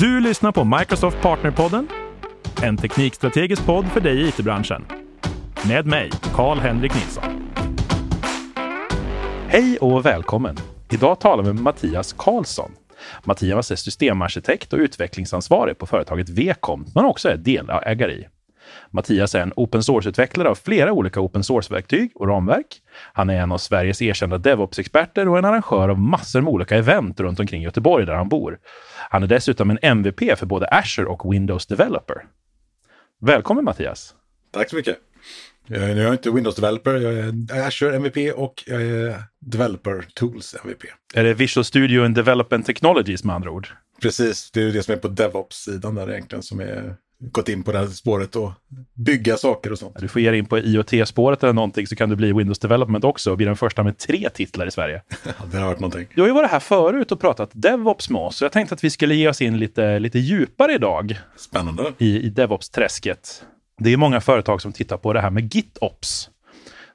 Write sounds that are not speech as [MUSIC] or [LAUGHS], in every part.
Du lyssnar på Microsoft Partnerpodden, en teknikstrategisk podd för dig i it-branschen. Med mig, Karl-Henrik Nilsson. Hej och välkommen! Idag talar vi med Mattias Karlsson. Mattias är systemarkitekt och utvecklingsansvarig på företaget Vcom, men också är delägare i. Mattias är en open source-utvecklare av flera olika open source-verktyg och ramverk. Han är en av Sveriges erkända DevOps-experter och en arrangör av massor med olika event runt omkring Göteborg där han bor. Han är dessutom en MVP för både Azure och Windows Developer. Välkommen Mattias! Tack så mycket! Jag är, jag är inte Windows Developer, jag är Azure MVP och jag är Developer Tools MVP. Är det Visual Studio and Development Technologies med andra ord? Precis, det är det som är på DevOps-sidan där egentligen som är gått in på det här spåret och bygga saker och sånt. Du får ge dig in på IoT-spåret eller någonting så kan du bli Windows Development också och bli den första med tre titlar i Sverige. [LAUGHS] Det har varit någonting. Du har ju varit här förut och pratat DevOps med oss, så jag tänkte att vi skulle ge oss in lite, lite djupare idag. Spännande. I, i DevOps-träsket. Det är många företag som tittar på det här med GitOps.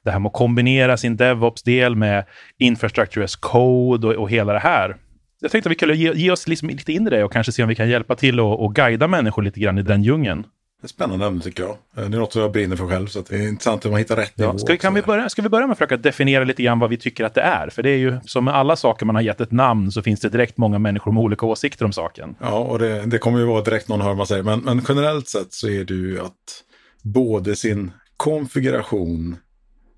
Det här med att kombinera sin DevOps-del med Infrastructure as Code och, och hela det här jag tänkte att vi kunde ge, ge oss liksom lite in i det och kanske se om vi kan hjälpa till och, och guida människor lite grann i den djungeln. Det är spännande ämne tycker jag. Det är något som jag brinner för själv, så det är intressant hur man hittar rätt ja, nivå. Ska vi, kan vi börja, ska vi börja med att försöka definiera lite grann vad vi tycker att det är? För det är ju som med alla saker man har gett ett namn så finns det direkt många människor med olika åsikter om saken. Ja, och det, det kommer ju vara direkt någon hör man säger. Men, men generellt sett så är det ju att både sin konfiguration,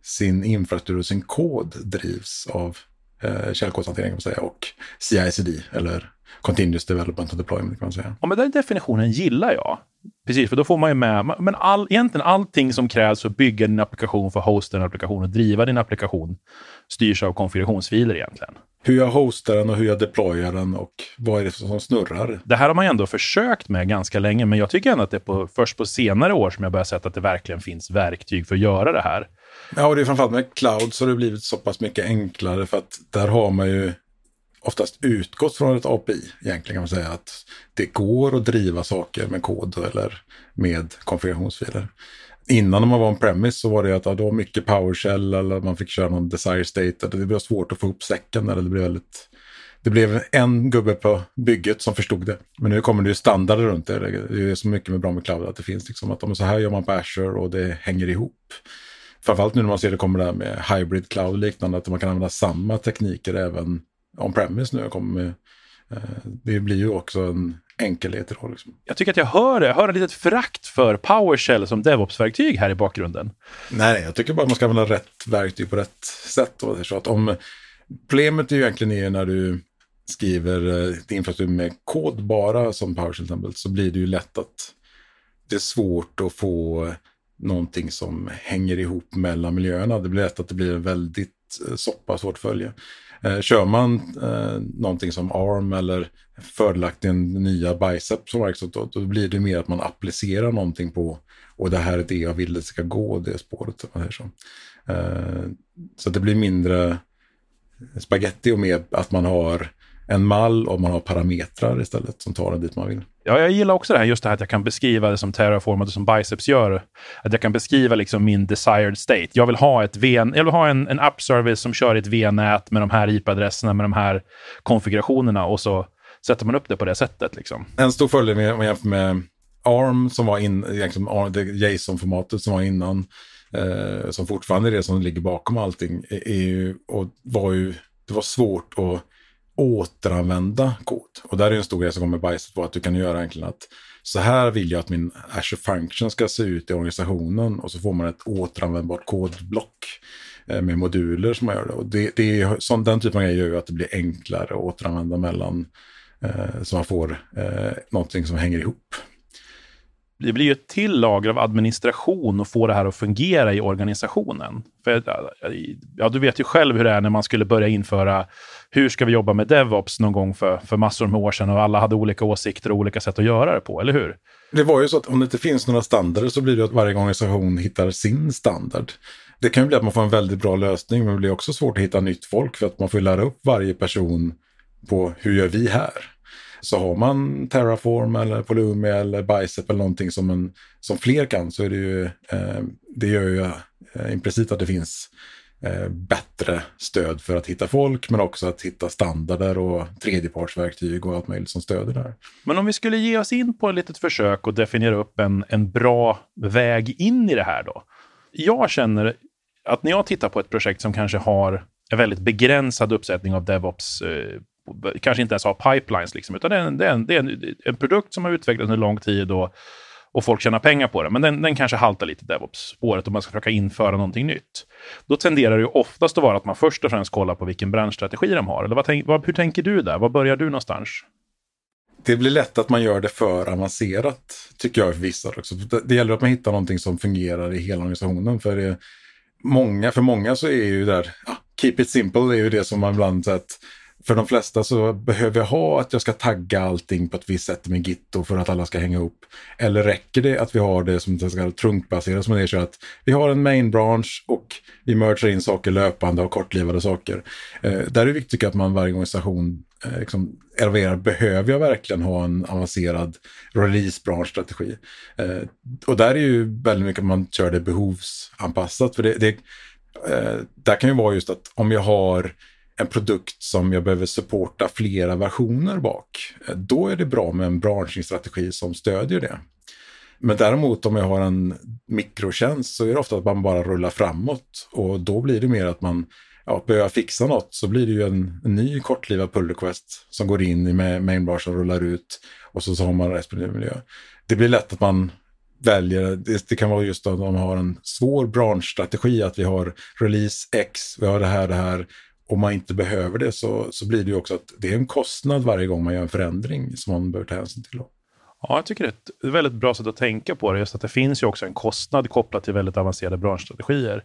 sin infrastruktur och sin kod drivs av eh, källkodshantering kan man säga och CI-CD eller Continuous Development and Deployment kan man säga. Ja, men den definitionen gillar jag. Precis, för då får man ju med, men all, egentligen allting som krävs för att bygga din applikation, för att hosta en applikation och driva din applikation styrs av konfigurationsfiler egentligen. Hur jag hostar den och hur jag deployar den och vad är det som snurrar. Det här har man ändå försökt med ganska länge, men jag tycker ändå att det är på, först på senare år som jag börjar sett att det verkligen finns verktyg för att göra det här. Ja, och det är framförallt med cloud så har det blivit så pass mycket enklare för att där har man ju oftast utgått från ett API egentligen kan man säga att det går att driva saker med kod eller med konfigurationsfiler. Innan man var en premise så var det att ja, det var mycket PowerShell eller man fick köra någon desire state. Det blev svårt att få upp säcken eller det blev väldigt det blev en gubbe på bygget som förstod det. Men nu kommer det ju standarder runt det. Det är så mycket med bra med cloud att det finns liksom att så här gör man på Azure och det hänger ihop. Framförallt nu när man ser det kommer det här med hybrid cloud och liknande, att man kan använda samma tekniker även on-premise nu. Kommer med, eh, det blir ju också en enkelhet i det. Liksom. Jag tycker att jag hör det. Jag hör ett litet förakt för PowerShell som DevOps-verktyg här i bakgrunden. Nej, jag tycker bara att man ska använda rätt verktyg på rätt sätt. Då. Så att om, problemet är ju egentligen när du skriver eh, infrastruktur med kod bara som PowerShell så blir det ju lätt att det är svårt att få någonting som hänger ihop mellan miljöerna. Det blir lätt att det blir väldigt eh, soppa, svårt att följa. Eh, kör man eh, någonting som ARM eller fördelaktigt nya biceps som Microsoft, då, då blir det mer att man applicerar någonting på och det här är det jag vill det ska gå, det spåret. Så, eh, så det blir mindre spaghetti och mer att man har en mall och man har parametrar istället som tar en dit man vill. Ja, jag gillar också det här, just det här att jag kan beskriva det som Terraform och som Biceps gör. Att jag kan beskriva liksom min desired state. Jag vill ha, ett v, jag vill ha en, en app-service som kör i ett V-nät med de här IP-adresserna, med de här konfigurationerna och så sätter man upp det på det sättet. Liksom. En stor fördel med, jämför med ARM som var in, liksom, det JSON-formatet som var innan, eh, som fortfarande är det som ligger bakom allting, är, är ju, och var ju, det var svårt att återanvända kod. Och där är en stor grej som kommer med på att du kan göra egentligen att så här vill jag att min Azure Function ska se ut i organisationen och så får man ett återanvändbart kodblock eh, med moduler som man gör det. Och det, det är, sån, den typen av grejer gör ju att det blir enklare att återanvända mellan eh, så man får eh, någonting som hänger ihop det blir ju ett till lager av administration och få det här att fungera i organisationen. För, ja, du vet ju själv hur det är när man skulle börja införa hur ska vi jobba med DevOps någon gång för, för massor med år sedan och alla hade olika åsikter och olika sätt att göra det på, eller hur? Det var ju så att om det inte finns några standarder så blir det att varje organisation hittar sin standard. Det kan ju bli att man får en väldigt bra lösning, men det blir också svårt att hitta nytt folk för att man får lära upp varje person på hur gör vi här? Så har man Terraform eller Polumi eller Bicep eller någonting som, en, som fler kan så är det ju, eh, det gör ju eh, implicit att det finns eh, bättre stöd för att hitta folk, men också att hitta standarder och tredjepartsverktyg och allt möjligt som stöder det här. Men om vi skulle ge oss in på ett litet försök och definiera upp en, en bra väg in i det här då. Jag känner att när jag tittar på ett projekt som kanske har en väldigt begränsad uppsättning av DevOps, eh, kanske inte ens har pipelines, liksom, utan det är, en, det, är en, det är en, en produkt som har utvecklats under lång tid och, och folk tjänar pengar på det. Men den, den kanske haltar lite DevOps-spåret om man ska försöka införa någonting nytt. Då tenderar det ju oftast att vara att man först och främst kollar på vilken branschstrategi de har. Eller vad tänk, vad, hur tänker du där? Var börjar du någonstans? Det blir lätt att man gör det för avancerat, tycker jag för vissa också. Det, det gäller att man hittar någonting som fungerar i hela organisationen. För det, många, för många så är ju där, ja, keep it simple är ju det som man ibland sett. För de flesta så behöver jag ha att jag ska tagga allting på ett visst sätt med Gitto för att alla ska hänga upp. Eller räcker det att vi har det som ska trunkbaserat som det är att vi har en main branch och vi mergar in saker löpande och kortlivade saker. Eh, där är det viktigt att man varje organisation eh, liksom eroverar behöver jag verkligen ha en avancerad release-branschstrategi? Eh, och där är ju väldigt mycket att man kör det behovsanpassat. För det, det eh, där kan ju vara just att om jag har en produkt som jag behöver supporta flera versioner bak, eh, då är det bra med en branschstrategi som stödjer det. Men däremot om jag har en mikrotjänst så är det ofta att man bara rullar framåt och då blir det mer att man ja, behöver fixa något så blir det ju en, en ny kortlivad pull request som går in i mainbar som rullar ut och så, så har man respektive miljö. Det blir lätt att man väljer, det, det kan vara just att de har en svår branschstrategi, att vi har release X, vi har det här, det här. Om man inte behöver det så, så blir det ju också att det är en kostnad varje gång man gör en förändring som man behöver ta hänsyn till. Ja, jag tycker det är ett väldigt bra sätt att tänka på det, just att det finns ju också en kostnad kopplat till väldigt avancerade branschstrategier.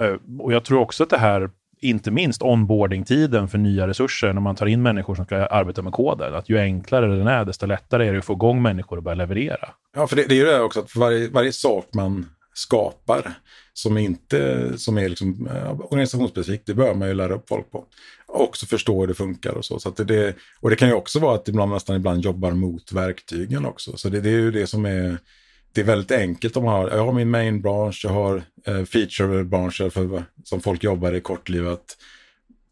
Eh, och jag tror också att det här inte minst onboarding-tiden för nya resurser när man tar in människor som ska arbeta med koden. Att ju enklare den är, desto lättare är det att få igång människor och börja leverera. Ja, för det, det är ju det också att varje, varje sak man skapar som inte som är liksom, eh, organisationsspecifikt, det bör man ju lära upp folk på. Och också förstå hur det funkar och så. så att det, och det kan ju också vara att man nästan ibland jobbar mot verktygen också. Så det, det är ju det som är det är väldigt enkelt om man har, jag har min main branch, jag har eh, feature-branscher för, som folk jobbar i kortlivat.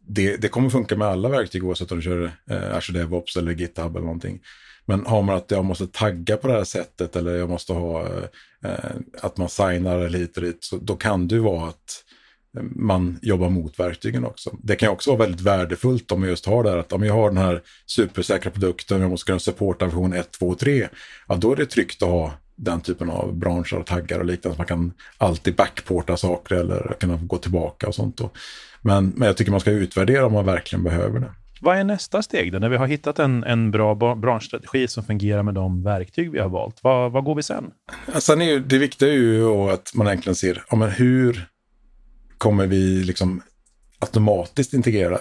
Det, det kommer funka med alla verktyg oavsett om du kör eh, Azure DevOps eller GitHub eller någonting. Men har man att jag måste tagga på det här sättet eller jag måste ha eh, att man signar hit och dit, så då kan det ju vara att man jobbar mot verktygen också. Det kan också vara väldigt värdefullt om man just har det här att om jag har den här supersäkra produkten, jag måste kunna supporta version 1, 2, 3, ja då är det tryggt att ha den typen av branscher och taggar och liknande. Så man kan alltid backporta saker eller kunna gå tillbaka och sånt. Då. Men, men jag tycker man ska utvärdera om man verkligen behöver det. Vad är nästa steg då? När vi har hittat en, en bra branschstrategi som fungerar med de verktyg vi har valt, vad, vad går vi sen? Alltså, sen är ju, det viktiga är ju att man egentligen ser, ja, men hur kommer vi liksom automatiskt integrera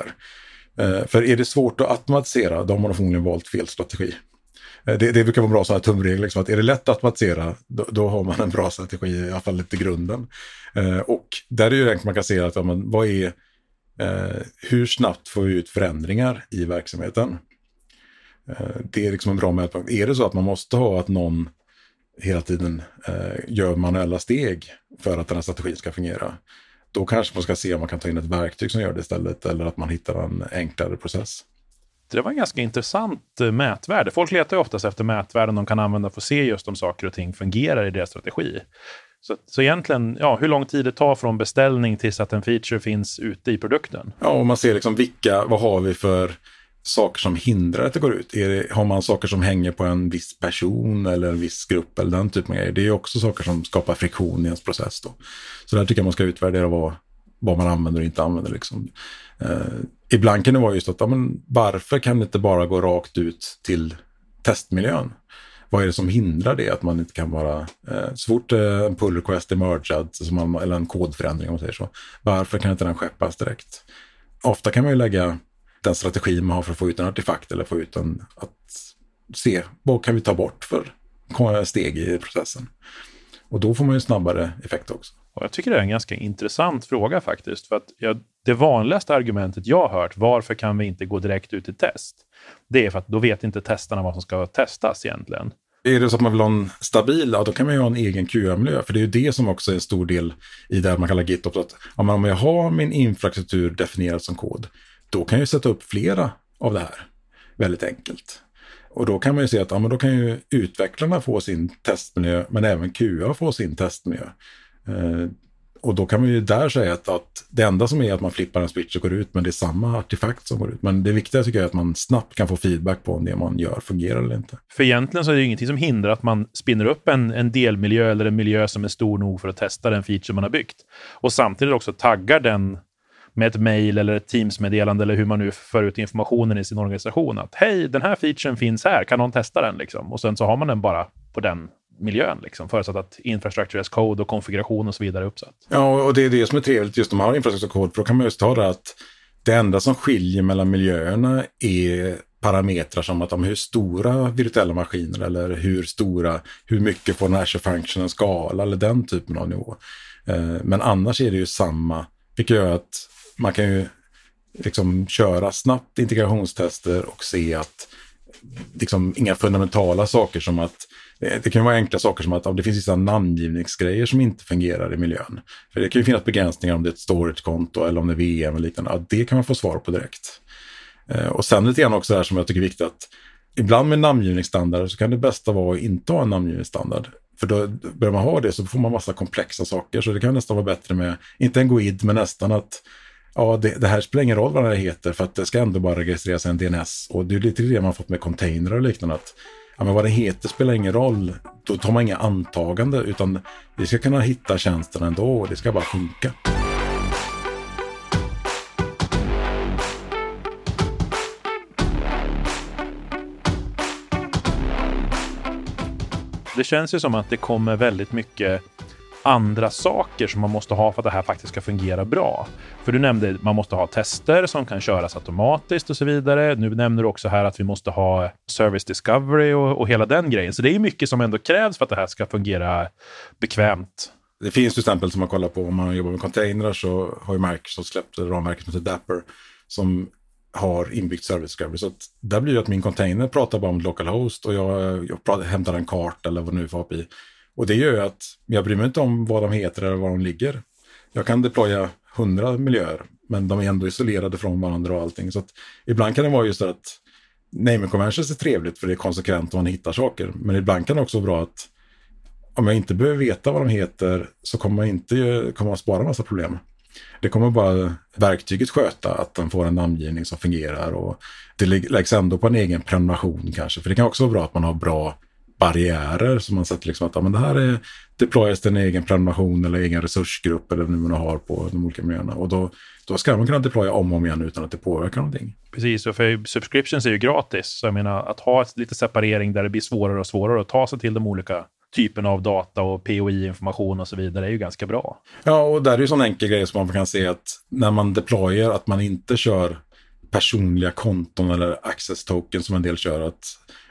det eh, för är det svårt att automatisera, då har man förmodligen valt fel strategi. Eh, det, det brukar vara bra sådana tumregler, liksom, att är det lätt att automatisera, då, då, har man en bra strategi, i alla fall lite grunden. Eh, och där är det ju egentligen man kan se att, ja, men, vad är, eh, hur snabbt får vi ut förändringar i verksamheten? Eh, det är liksom en bra mätpunkt. Är det så att man måste ha att någon hela tiden eh, gör manuella steg för att den här strategin ska fungera, då kanske man ska se om man kan ta in ett verktyg som gör det istället, eller att man hittar en enklare process. Det var en ganska intressant eh, mätvärde. Folk letar ju oftast efter mätvärden de kan använda för att se just om saker och ting fungerar i deras strategi. Så, så egentligen, ja, hur lång tid det tar från beställning tills att en feature finns ute i produkten. Ja, och man ser liksom vilka, vad har vi för saker som hindrar att det går ut? Det, har man saker som hänger på en viss person eller en viss grupp eller den typen av grejer? Det är också saker som skapar friktion i ens process. Då. Så där tycker jag man ska utvärdera vad, vad man använder och inte använder. Liksom. Eh, ibland kan det vara just att, ja, men varför kan det inte bara gå rakt ut till testmiljön? Vad är det som hindrar det? Att man inte kan vara... eh, så fort eh, en pull request är mergad, så man, eller en kodförändring om man säger så, varför kan inte den skeppas direkt? Ofta kan man ju lägga den strategi man har för att få ut en artefakt eller få ut en, att se vad kan vi ta bort för steg i processen. Och då får man ju snabbare effekt också. Och jag tycker det är en ganska intressant fråga faktiskt. För att jag, det vanligaste argumentet jag har hört, varför kan vi inte gå direkt ut i test? Det är för att då vet inte testarna vad som ska testas egentligen. Är det så att man vill ha en stabil, ja då kan man ju ha en egen QA-miljö. För det är ju det som också är en stor del i det man kallar GitOps. Att, ja, om jag har min infrastruktur definierad som kod, då kan jag sätta upp flera av det här väldigt enkelt. Och då kan man ju se att ja, men då kan ju utvecklarna få sin testmiljö, men även QA få sin testmiljö. Eh, och då kan man ju där säga att, att, det enda som är att man flippar en switch och går ut, men det är samma artefakt som går ut. Men det viktiga tycker jag är att man snabbt kan få feedback på om det man gör fungerar eller inte. För egentligen så är det ju ingenting som hindrar att man spinner upp en, en delmiljö eller en miljö som är stor nog för att testa den feature man har byggt. Och samtidigt också taggar den med ett mejl eller ett Teams-meddelande eller hur man nu för ut informationen i sin organisation. Att hej, den här featuren finns här, kan någon testa den? Liksom. Och sen så har man den bara på den miljön, liksom, förutsatt att infrastructure as code och konfiguration och så vidare är uppsatt. Ja, och det är det som är trevligt just när man har infrastructure as code, för då kan man just ta det att det enda som skiljer mellan miljöerna är parametrar som att om hur stora virtuella maskiner eller hur stora, hur mycket får den här functionen skala eller den typen av nivå. Eh, men annars är det ju samma, vilket gör att man kan ju liksom köra snabbt integrationstester och se att liksom inga fundamentala saker som att Eh, det kan vara enkla saker som att om det finns vissa namngivningsgrejer som inte fungerar i miljön. För det kan ju finnas begränsningar om det är ett storagekonto eller om det är VM och liknande. Ja, det kan man få svar på direkt. Eh, och sen lite grann också det här som jag tycker är viktigt att ibland med namngivningsstandard så kan det bästa vara att inte ha en namngivningsstandard. För då börjar man ha det så får man massa komplexa saker. Så det kan nästan vara bättre med, inte en GUID, men nästan att ja, det, det, här spelar ingen roll vad det heter för att det ska ändå bara registreras en DNS. Och det är lite det man fått med containrar och liknande. Att, ja, men vad det heter spelar ingen roll. Då tar man inga antagande utan vi ska kunna hitta tjänsten ändå och det ska bara funka. Det känns ju som att det kommer väldigt mycket andra saker som man måste ha för att det här faktiskt ska fungera bra. För du nämnde att man måste ha tester som kan köras automatiskt och så vidare. Nu nämner du också här att vi måste ha service discovery och, och hela den grejen. Så det är mycket som ändå krävs för att det här ska fungera bekvämt. Det finns till exempel som man kollar på om man jobbar med containrar så har ju Microsoft släppt ramverket som heter Dapper som har inbyggt service discovery. Så där blir det att min container pratar bara om localhost och jag, jag pratar, hämtar en karta eller vad det nu är för API. Och det gör att jag bryr mig inte om vad de heter eller var de ligger. Jag kan deploya hundra miljöer, men de är ändå isolerade från varandra och allting. Så att ibland kan det vara just det att naming conventions är trevligt för det är konsekvent och man hittar saker. Men ibland kan det också vara bra att om jag inte behöver veta vad de heter så kommer man inte kommer man spara massa problem. Det kommer bara verktyget sköta, att den får en namngivning som fungerar och det läggs ändå på en egen prenumeration kanske. För det kan också vara bra att man har bra barriärer som man sätter liksom att ja, men det här är deployas till en egen prenumeration eller egen resursgrupp eller vad man har på de olika miljöerna. Och då, då ska man kunna deploya om och om igen utan att det påverkar någonting. Precis, och för subscriptions är ju gratis. Så jag menar, att ha lite separering där det blir svårare och svårare att ta sig till de olika typerna av data och POI-information och så vidare är ju ganska bra. Ja, och där är ju sån enkel grej som man kan se att när man deployar att man inte kör personliga konton eller access token som en del kör. Att,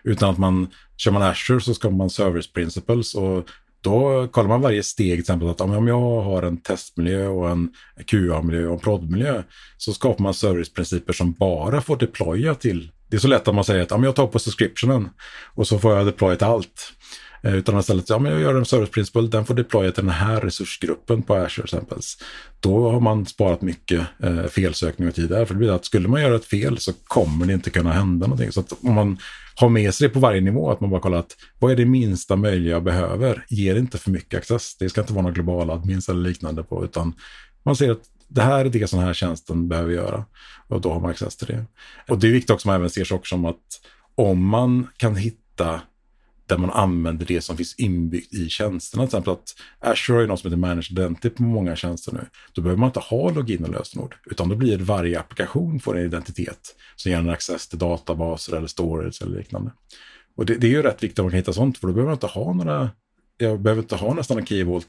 utan att man Kör man Azure så ska man service principles och då kollar man varje steg, till exempel att om jag har en testmiljö och en QA-miljö och en prodmiljö så skapar man serviceprinciper som bara får deploya till. Det är så lätt att man säger att jag tar på subscriptionen och så får jag deploya till allt. Eh, utan istället, ja men jag gör en service principle, den får deploya till den här resursgruppen på Azure exempelvis. Då har man sparat mycket eh, felsökning och tid där. För det blir att skulle man göra ett fel så kommer det inte kunna hända någonting. Så att om man har med sig det på varje nivå, att man bara kollar att vad är det minsta möjliga jag behöver? Ger inte för mycket access. Det ska inte vara några globala admins eller liknande på, utan man ser att det här är det som den här tjänsten behöver göra. Och då har man access till det. Och det är viktigt också att man även ser saker som att om man kan hitta där man använder det som finns inbyggt i tjänsterna. Till exempel att Azure är något som heter Managed Identity på många tjänster nu. Då behöver man inte ha login och lösenord, utan då blir det varje applikation får en identitet som ger en access till databaser eller storage eller liknande. Och det, det är ju rätt viktigt att man kan hitta sånt, för då behöver man inte ha några, jag behöver inte ha nästan en keyvolt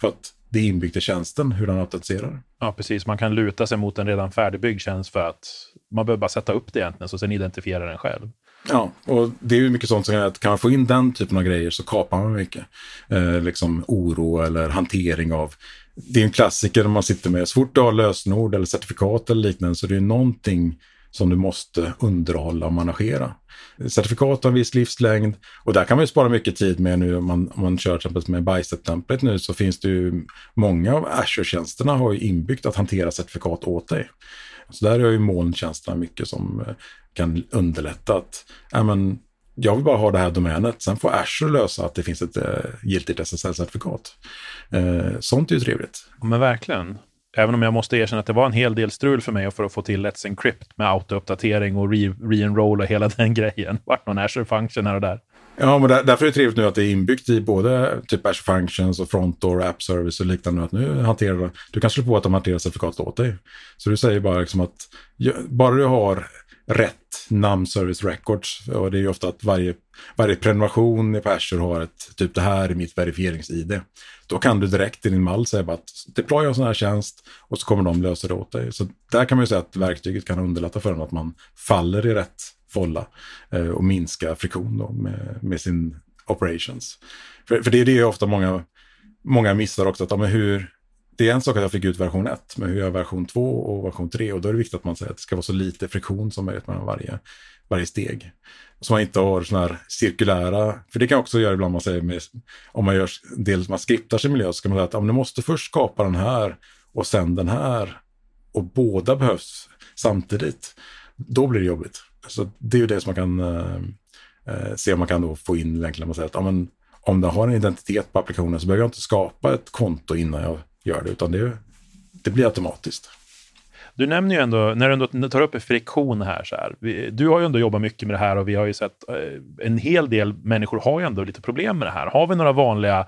för att det är inbyggt i tjänsten hur den autentiserar. Ja, precis. Man kan luta sig mot en redan färdigbyggd tjänst för att man behöver bara sätta upp det egentligen, så sen identifierar den själv. Ja, och det är ju mycket sånt som att kan man få in den typen av grejer så kapar man mycket. Eh, liksom oro eller hantering av. Det är en klassiker när man sitter med, så fort du har lösenord eller certifikat eller liknande så det är någonting som du måste underhålla och managera. Certifikat har en viss livslängd och där kan man ju spara mycket tid med nu om man, om man kör till exempel med Bicep-template nu så finns det ju många av Azure-tjänsterna har ju inbyggt att hantera certifikat åt dig. Så där är ju molntjänsterna mycket som eh, kan underlätta att ja, men, jag vill bara ha det här domänet. Sen får Azure lösa att det finns ett äh, giltigt SSL-certifikat. Eh, sånt är ju trevligt. Men verkligen. Även om jag måste erkänna att det var en hel del strul för mig för att få till Let's Encrypt med autouppdatering och re-enroll och hela [LAUGHS] den grejen. Vart någon Azure Function här och där. Ja, men där, därför är det trevligt nu att det är inbyggt i både typ Azure Functions och Frontdoor, App Service och liknande. Att nu hanterar du kan slå på att de hanterar certifikatet åt dig. Så du säger bara liksom att bara du har rätt namn service records och det är ju ofta att varje, varje prenumeration på Azure har ett typ det här är mitt verifierings-id. Då kan du direkt i din mall säga bara att deploya en sån här tjänst och så kommer de lösa det åt dig. Så där kan man ju säga att verktyget kan underlätta för en att man faller i rätt volla eh, och minska friktion då med, med sin operations. För, för det är det ofta många, många missar också, att ja, men hur, det är en sak att jag fick ut version 1, men hur gör jag version 2 och version 3? Och då är det viktigt att man säger att det ska vara så lite friktion som möjligt mellan varje, varje steg. Så man inte har sådana här cirkulära, för det kan också göra ibland man säger med, om man gör dels man skriptar sin miljö så kan man säga att ja, du måste först skapa den här och sen den här. Och båda behövs samtidigt. Då blir det jobbigt. Så det är ju det som man kan eh, eh, se om man kan då få in länken. Man säger att ja, men, om den har en identitet på applikationen så behöver jag inte skapa ett konto innan jag gör det, utan det, det blir automatiskt. Du nämner ju ändå, när du ändå tar upp friktion här, så här, du har ju ändå jobbat mycket med det här och vi har ju sett eh, en hel del människor har ju ändå lite problem med det här. Har vi några vanliga,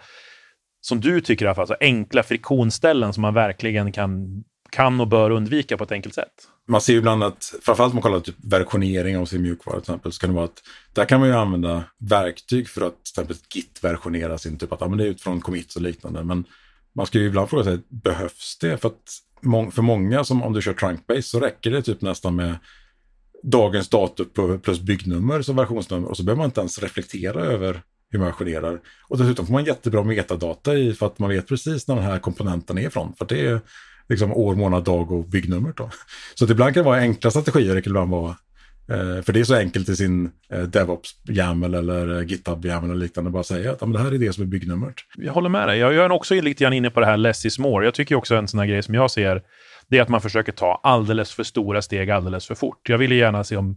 som du tycker i alla fall, alltså enkla friktionsställen som man verkligen kan, kan och bör undvika på ett enkelt sätt? Man ser ju ibland att, framförallt om man kollar typ versionering av sin mjukvara till exempel, så kan det vara att där kan man ju använda verktyg för att till exempel git-versionera sin, typ att ja, men det är utifrån commits och liknande. Men man ska ju ibland fråga sig, behövs det? För att för många, som om du kör trunkbase, så räcker det typ nästan med dagens datum plus byggnummer som versionsnummer och så behöver man inte ens reflektera över hur man versionerar. Och dessutom får man jättebra metadata i för att man vet precis när den här komponenten är ifrån. För det är liksom år, månad, dag och byggnummer. Då. Så att ibland kan det vara enkla strategier, det kan ibland vara Eh, för det är så enkelt i sin eh, DevOps-YAML eller eh, GitHub-YAML eller liknande. Bara säga att det här är det som är byggnumret. Jag håller med dig. Jag är också lite grann inne på det här less is more. Jag tycker också en sån här grej som jag ser, det är att man försöker ta alldeles för stora steg alldeles för fort. Jag vill gärna se om...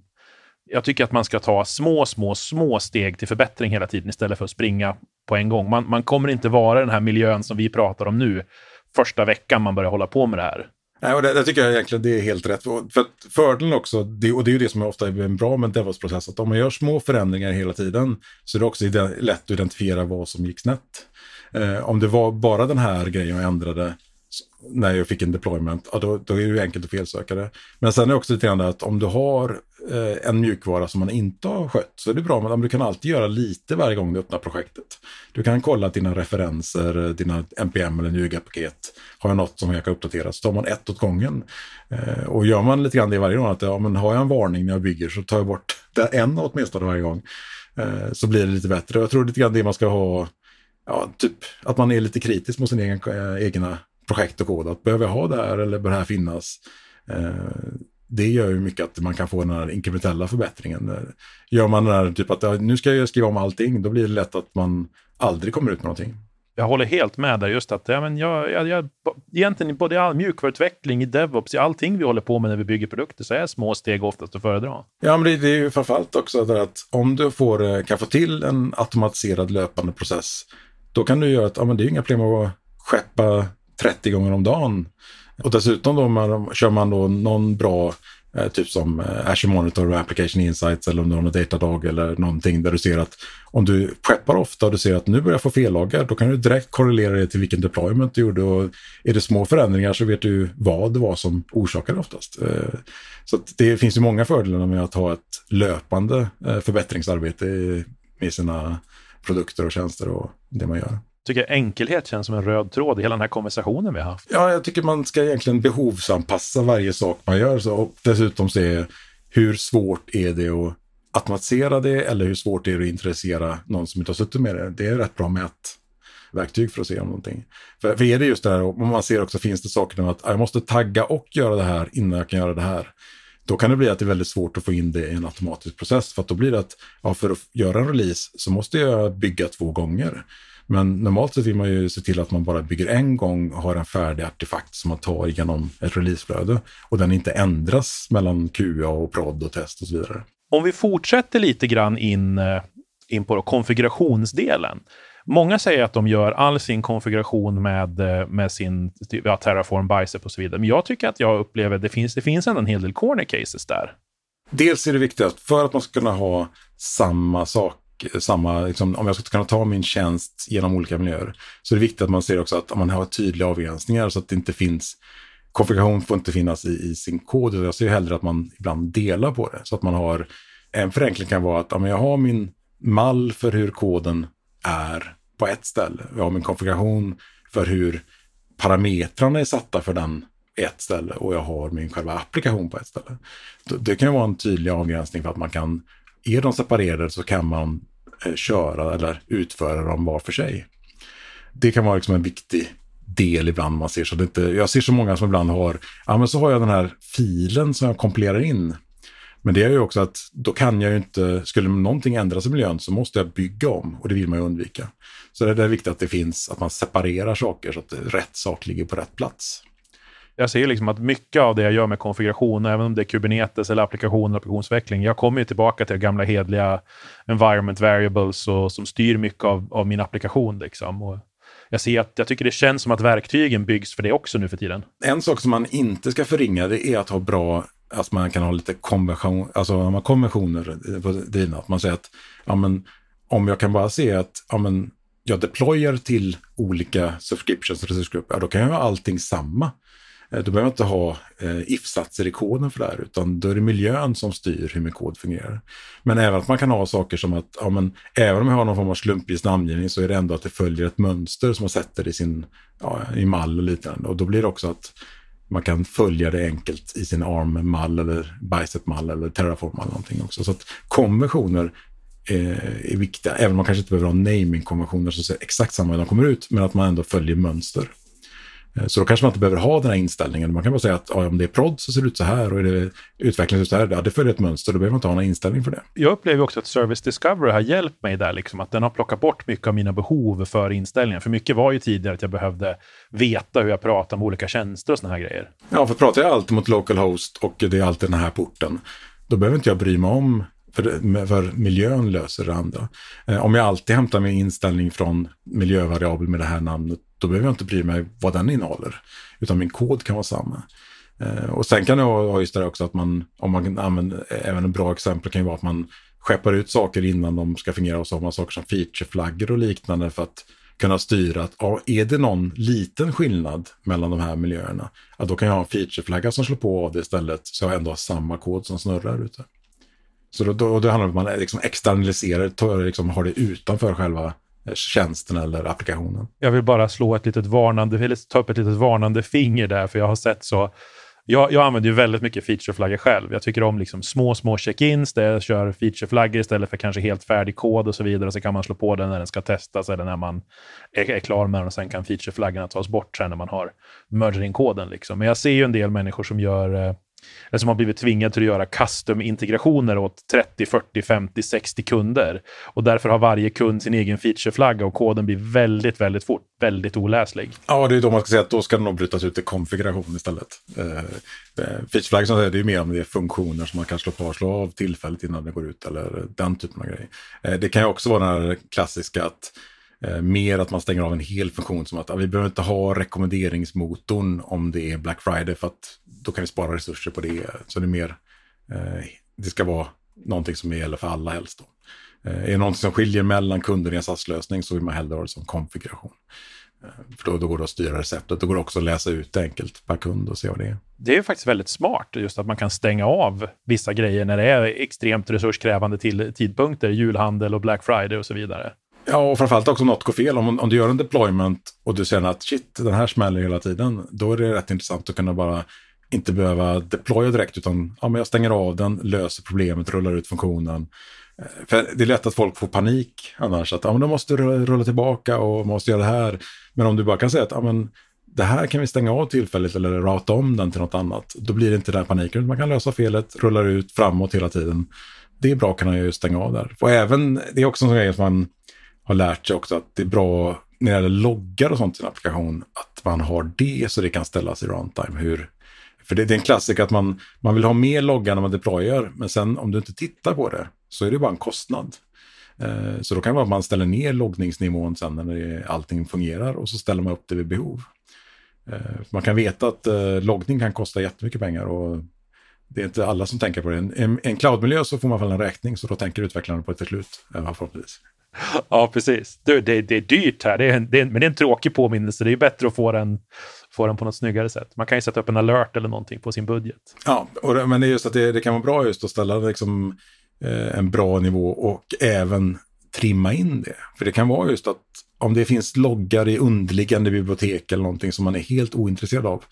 Jag tycker att man ska ta små, små, små steg till förbättring hela tiden istället för att springa på en gång. Man, man kommer inte vara den här miljön som vi pratar om nu första veckan man börjar hålla på med det här. Nej, och det, det, tycker jag egentligen det är helt rätt. För fördelen också, det, och det är ju det som är ofta är bra med DevOps-process, att om man gör små förändringar hela tiden så är det också lätt att identifiera vad som gick snett. Eh, om det var bara den här grejen jag ändrade när jag fick en deployment, ja, då, då är det ju enkelt att felsöka det. Men sen är det också lite grann att om du har eh, en mjukvara som man inte har skött så är det bra, men du kan alltid göra lite varje gång du öppnar projektet. Du kan kolla att dina referenser, eh, dina NPM eller NUGA-paket har jag något som jag kan uppdatera, så tar man ett åt gången. Eh, och gör man lite grann det varje gång, att ja, men har jag en varning när jag bygger så tar jag bort [LAUGHS] en åtminstone varje gång. Eh, så blir det lite bättre. Jag tror lite grann det man ska ha, ja, typ att man är lite kritisk mot sin eh, egna projekt och kod. Att behöver jag ha det här eller bör det här finnas? Eh, det gör ju mycket att man kan få den här inkrementella förbättringen. Eh, gör man den här typ att nu ska jag skriva om allting, då blir det lätt att man aldrig kommer ut med någonting. Jag håller helt med där, just att ja, men jag, jag, jag, egentligen både i all mjukvaruutveckling, i DevOps, i allting vi håller på med när vi bygger produkter så är små steg oftast att föredra. Ja, men det, det är ju framförallt också där att om du får, eh, kan få till en automatiserad löpande process, då kan du göra att ja, men det är inga problem att skeppa 30 gånger om dagen. Och dessutom då man, kör man då någon bra eh, typ som eh, Azure Monitor och Application Insights eller om du har någon datadag eller någonting där du ser att om du skeppar ofta och du ser att nu börjar jag få fellagar då kan du direkt korrelera det till vilken deployment du gjorde och är det små förändringar så vet du vad det var som orsakade oftast. Eh, så det finns ju många fördelar med att ha ett löpande eh, förbättringsarbete med sina produkter och tjänster och det man gör tycker enkelhet känns som en röd tråd i hela den här konversationen vi har haft. Ja, jag tycker man ska egentligen behovsanpassa varje sak man gör så, och dessutom se hur svårt är det att automatisera det eller hur svårt är det att intressera någon som inte har suttit med det. Det är rätt bra mätverktyg för att se om någonting. För, för är det just det här, och man ser också finns det saker med att ah, jag måste tagga och göra det här innan jag kan göra det här. då kan det bli att det är väldigt svårt att få in det i en automatisk process. För att då blir det att ja, för att göra en release så måste jag bygga två gånger. Men normalt sett vill man ju se till att man bara bygger en gång och har en färdig artefakt som man tar genom ett releaseflöde. Och den inte ändras mellan QA och prod och test och så vidare. Om vi fortsätter lite grann in, eh, in på konfigurationsdelen. Många säger att de gör all sin konfiguration med, eh, med sin ja, Terraform, Bicep och så vidare. Men jag tycker att jag upplever att det finns, det finns en hel del corner cases där. Dels är det viktigt att för att man ska kunna ha samma sak samma, liksom, om jag ska kunna ta min tjänst genom olika miljöer, så är det viktigt att man ser också att man har tydliga avgränsningar så att det inte finns konfiguration får inte finnas i, i sin kod. Jag ser hellre att man ibland delar på det. Så att man har, en förenkling kan vara att ja, jag har min mall för hur koden är på ett ställe. Jag har min konfiguration för hur parametrarna är satta för den ett ställe och jag har min själva applikation på ett ställe. Det kan vara en tydlig avgränsning för att man kan, är de separerade så kan man eh, köra eller utföra dem var för sig. Det kan vara liksom en viktig del ibland man ser så det inte, jag ser så många som ibland har, ja men så har jag den här filen som jag kompilerar in. Men det är ju också att då kan jag ju inte, skulle någonting ändras i miljön så måste jag bygga om och det vill man ju undvika. Så det är viktigt att det finns, att man separerar saker så att rätt sak ligger på rätt plats. Jag ser liksom att mycket av det jag gör med konfiguration, även om det är Kubernetes eller applikation och applikationsutveckling, jag kommer ju tillbaka till gamla hedliga environment variables och, som styr mycket av, av min applikation. Liksom. Och jag ser att jag tycker det känns som att verktygen byggs för det också nu för tiden. En sak som man inte ska förringa det är att ha bra att man kan ha lite konvention, alltså konventioner på drivna. Att man säger att ja, men, om jag kan bara se att ja, men, jag deployar till olika subscriptions och resursgrupper, ja, då kan jag ha allting samma. Eh, då behöver man inte ha eh, if-satser i koden för det här, utan då är det miljön som styr hur min kod fungerar. Men även att man kan ha saker som att, ja, men, även om jag har någon form av slumpvis namngivning så är det ändå att det följer ett mönster som man sätter i sin ja, i mall och liknande. Och då blir det också att man kan följa det enkelt i sin ARM-mall eller Bicep-mall eller Terraform eller någonting också. Så att konventioner eh, är viktiga, även om man kanske inte behöver ha naming-konventioner som ser exakt samma hur de kommer ut, men att man ändå följer mönster. Eh, så då kanske man inte behöver ha den här inställningen. Man kan bara säga att ja, om det är prod så ser det ut så här och är det utveckling så här, ja, det följer ett mönster, då behöver man inte ha någon inställning för det. Jag upplever också att Service Discovery har hjälpt mig där, liksom, att den har plockat bort mycket av mina behov för inställningar. För mycket var ju tidigare att jag behövde veta hur jag pratar med olika tjänster och sådana här grejer. Ja, för pratar jag alltid mot localhost och det är alltid den här porten, då behöver inte jag bry mig om för, för miljön löser det andra. Eh, om jag alltid hämtar min inställning från miljövariabel med det här namnet, då behöver jag inte bry mig vad den innehåller. Utan min kod kan vara samma. Eh, och sen kan det ha just det också att man, om man använder, även ett bra exempel kan ju vara att man skeppar ut saker innan de ska fungera och så har man saker som featureflaggor och liknande för att kunna styra att ja, är det någon liten skillnad mellan de här miljöerna, ja, då kan jag ha en featureflagga som slår på av det istället så jag ändå har samma kod som snurrar ute. Så då, då, då handlar det om att man liksom externaliserar, tar, liksom, har det utanför själva tjänsten eller applikationen. Jag vill bara slå ett litet varnande, eller ta upp ett litet varnande finger där, för jag har sett så jag, jag använder ju väldigt mycket featureflaggor själv. Jag tycker om liksom små, små check-ins där jag kör featureflaggor istället för kanske helt färdig kod och så vidare. Så kan man slå på den när den ska testas eller när man är, är klar med den och sen kan featureflaggorna tas bort sen när man har merged in koden. Liksom. Men jag ser ju en del människor som gör eh, som har blivit tvingad till att göra custom-integrationer åt 30, 40, 50, 60 kunder. Och därför har varje kund sin egen featureflagga och koden blir väldigt, väldigt fort, väldigt oläslig. Ja, det är då man ska säga att då ska den nog brytas ut i konfiguration istället. Uh, featureflaggan är ju mer om det är funktioner som man kan slå på och slå av tillfälligt innan det går ut eller den typen av grejer. Uh, det kan ju också vara den här klassiska att Eh, mer att man stänger av en hel funktion som att ah, vi behöver inte ha rekommenderingsmotorn om det är Black Friday för att då kan vi spara resurser på det. Så det är mer, eh, det ska vara någonting som gäller för alla helst. Då. Eh, är det någonting som skiljer mellan kunder i en SAS-lösning så vill man hellre ha det som konfiguration. Eh, för då, då går det att styra receptet. Då går det också att läsa ut enkelt per kund och se vad det är. Det är faktiskt väldigt smart, just att man kan stänga av vissa grejer när det är extremt resurskrävande till tidpunkter, julhandel och Black Friday och så vidare. Ja, och framförallt också något går fel. Om, om du gör en deployment och du känner att shit, den här smäller hela tiden, då är det rätt intressant att kunna bara inte behöva deploya direkt, utan ja, men jag stänger av den, löser problemet, rullar ut funktionen. Eh, för det är lätt att folk får panik annars, att ja, men de måste rulla tillbaka och måste göra det här. Men om du bara kan säga att ja, men det här kan vi stänga av tillfälligt eller rata om den till något annat. Då blir det inte den paniken. Man kan lösa felet, rullar ut framåt hela tiden. Det är bra att kunna ju stänga av där. Och även, det är också en sån grej att man har lärt sig också att det är bra när det gäller loggar och sånt i en applikation, att man har det så det kan ställas i runtime. Hur, för det, det är en klassiker att man, man vill ha mer loggar när man deployar, men sen om du inte tittar på det så är det bara en kostnad. Eh, så då kan det vara att man ställer ner loggningsnivån sen när det, allting fungerar och så ställer man upp det vid behov. Eh, man kan veta att eh, loggning kan kosta jättemycket pengar och det är inte alla som tänker på det. I en, en cloudmiljö så får man väl en räkning så då tänker utvecklaren på det till slut. Förhoppningsvis. [LAUGHS] Ja, precis. Du, det, det är dyrt här, det är, det är, men det är en tråkig påminnelse. Det är bättre att få den, få den på något snyggare sätt. Man kan ju sätta upp en alert eller någonting på sin budget. Ja, och men det är just att det, det kan vara bra just att ställa liksom, eh, en bra nivå och även trimma in det. För det kan vara just att om det finns loggar i underliggande bibliotek eller någonting som man är helt ointresserad av,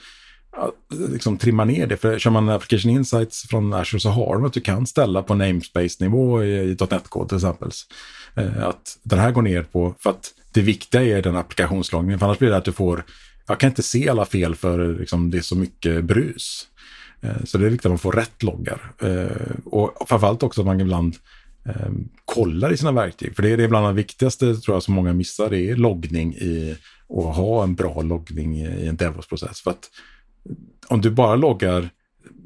liksom trimma ner det. För kör man application insights från Azure så har de att du kan ställa på namespace-nivå i, i .NET-kod till exempel. Eh, att den här går ner på, för att det viktiga är den applikationslogningen. För annars blir det att du får, jag kan inte se alla fel för liksom, det är så mycket brus. Eh, så det är viktigt att man får rätt loggar. Eh, och framförallt också att man ibland kollar i sina verktyg. För det är, det är bland det viktigaste tror jag som många missar, det är loggning i och ha en bra loggning i en DevOps-process. För att om du bara loggar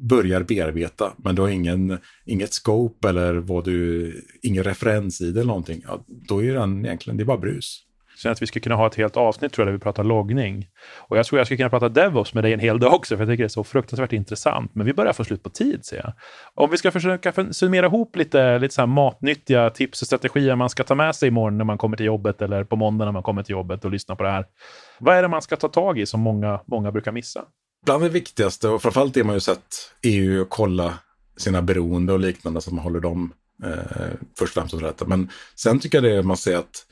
börjar bearbeta, men du har ingen, inget scope eller vad du, ingen referens i det eller någonting, ja, då är den egentligen, det är bara brus. Sen att vi skulle kunna ha ett helt avsnitt tror jag, där vi pratar loggning. Och jag tror jag skulle kunna prata DevOps med dig en hel dag också, för jag tycker det är så fruktansvärt intressant. Men vi börjar få slut på tid, ser jag. Om vi ska försöka summera ihop lite, lite så här matnyttiga tips och strategier man ska ta med sig imorgon när man kommer till jobbet eller på måndag när man kommer till jobbet och lyssnar på det här. Vad är det man ska ta tag i som många, många brukar missa? Bland det viktigaste, och framförallt det man ju sett, är ju att kolla sina beroende och liknande så att man håller dem eh, först och främst rätta. Men sen tycker jag det är man ser att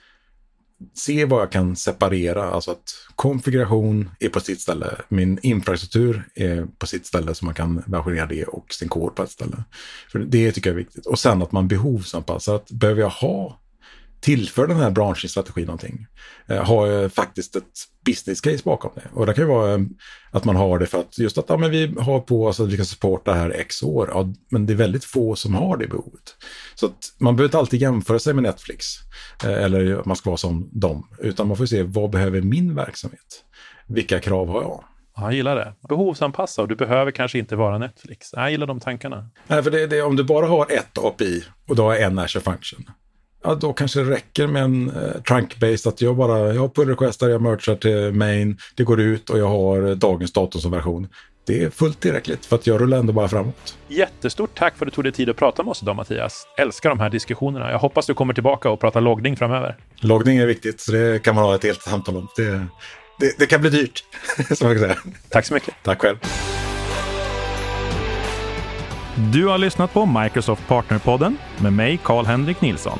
se vad jag kan separera, alltså att konfiguration är på sitt ställe, min infrastruktur är på sitt ställe så man kan versionera det och sin kod på ett ställe. För det tycker jag är viktigt. Och sen att man behovsanpassar, att behöver jag ha tillför den här branschen strategi någonting? Eh, har faktiskt ett business case bakom det? Och det kan ju vara eh, att man har det för att just att ja, men vi har på oss att vi kan supporta här x år. Ja, men det är väldigt få som har det behovet. Så att man behöver inte alltid jämföra sig med Netflix eh, eller att man ska vara som dem, utan man får se vad behöver min verksamhet? Vilka krav har jag? Jag gillar det. Behovsanpassa och du behöver kanske inte vara Netflix. Jag gillar de tankarna. Nej, för det, det, om du bara har ett API och du har en Azure Function, ja, då kanske det räcker med en eh, trunk-based, att jag bara, jag har pull requestar, jag merchar till main, det går ut och jag har dagens datum som version. Det är fullt tillräckligt för att jag rullar ändå bara framåt. Jättestort tack för att du tog dig tid att prata med oss idag Mattias. Älskar de här diskussionerna. Jag hoppas du kommer tillbaka och pratar loggning framöver. Loggning är viktigt, så det kan man ha ett helt samtal om. Det, det, det kan bli dyrt, [LAUGHS] som jag kan säga. Tack så mycket. Tack själv. Du har lyssnat på Microsoft Partnerpodden med mig, Karl-Henrik Nilsson.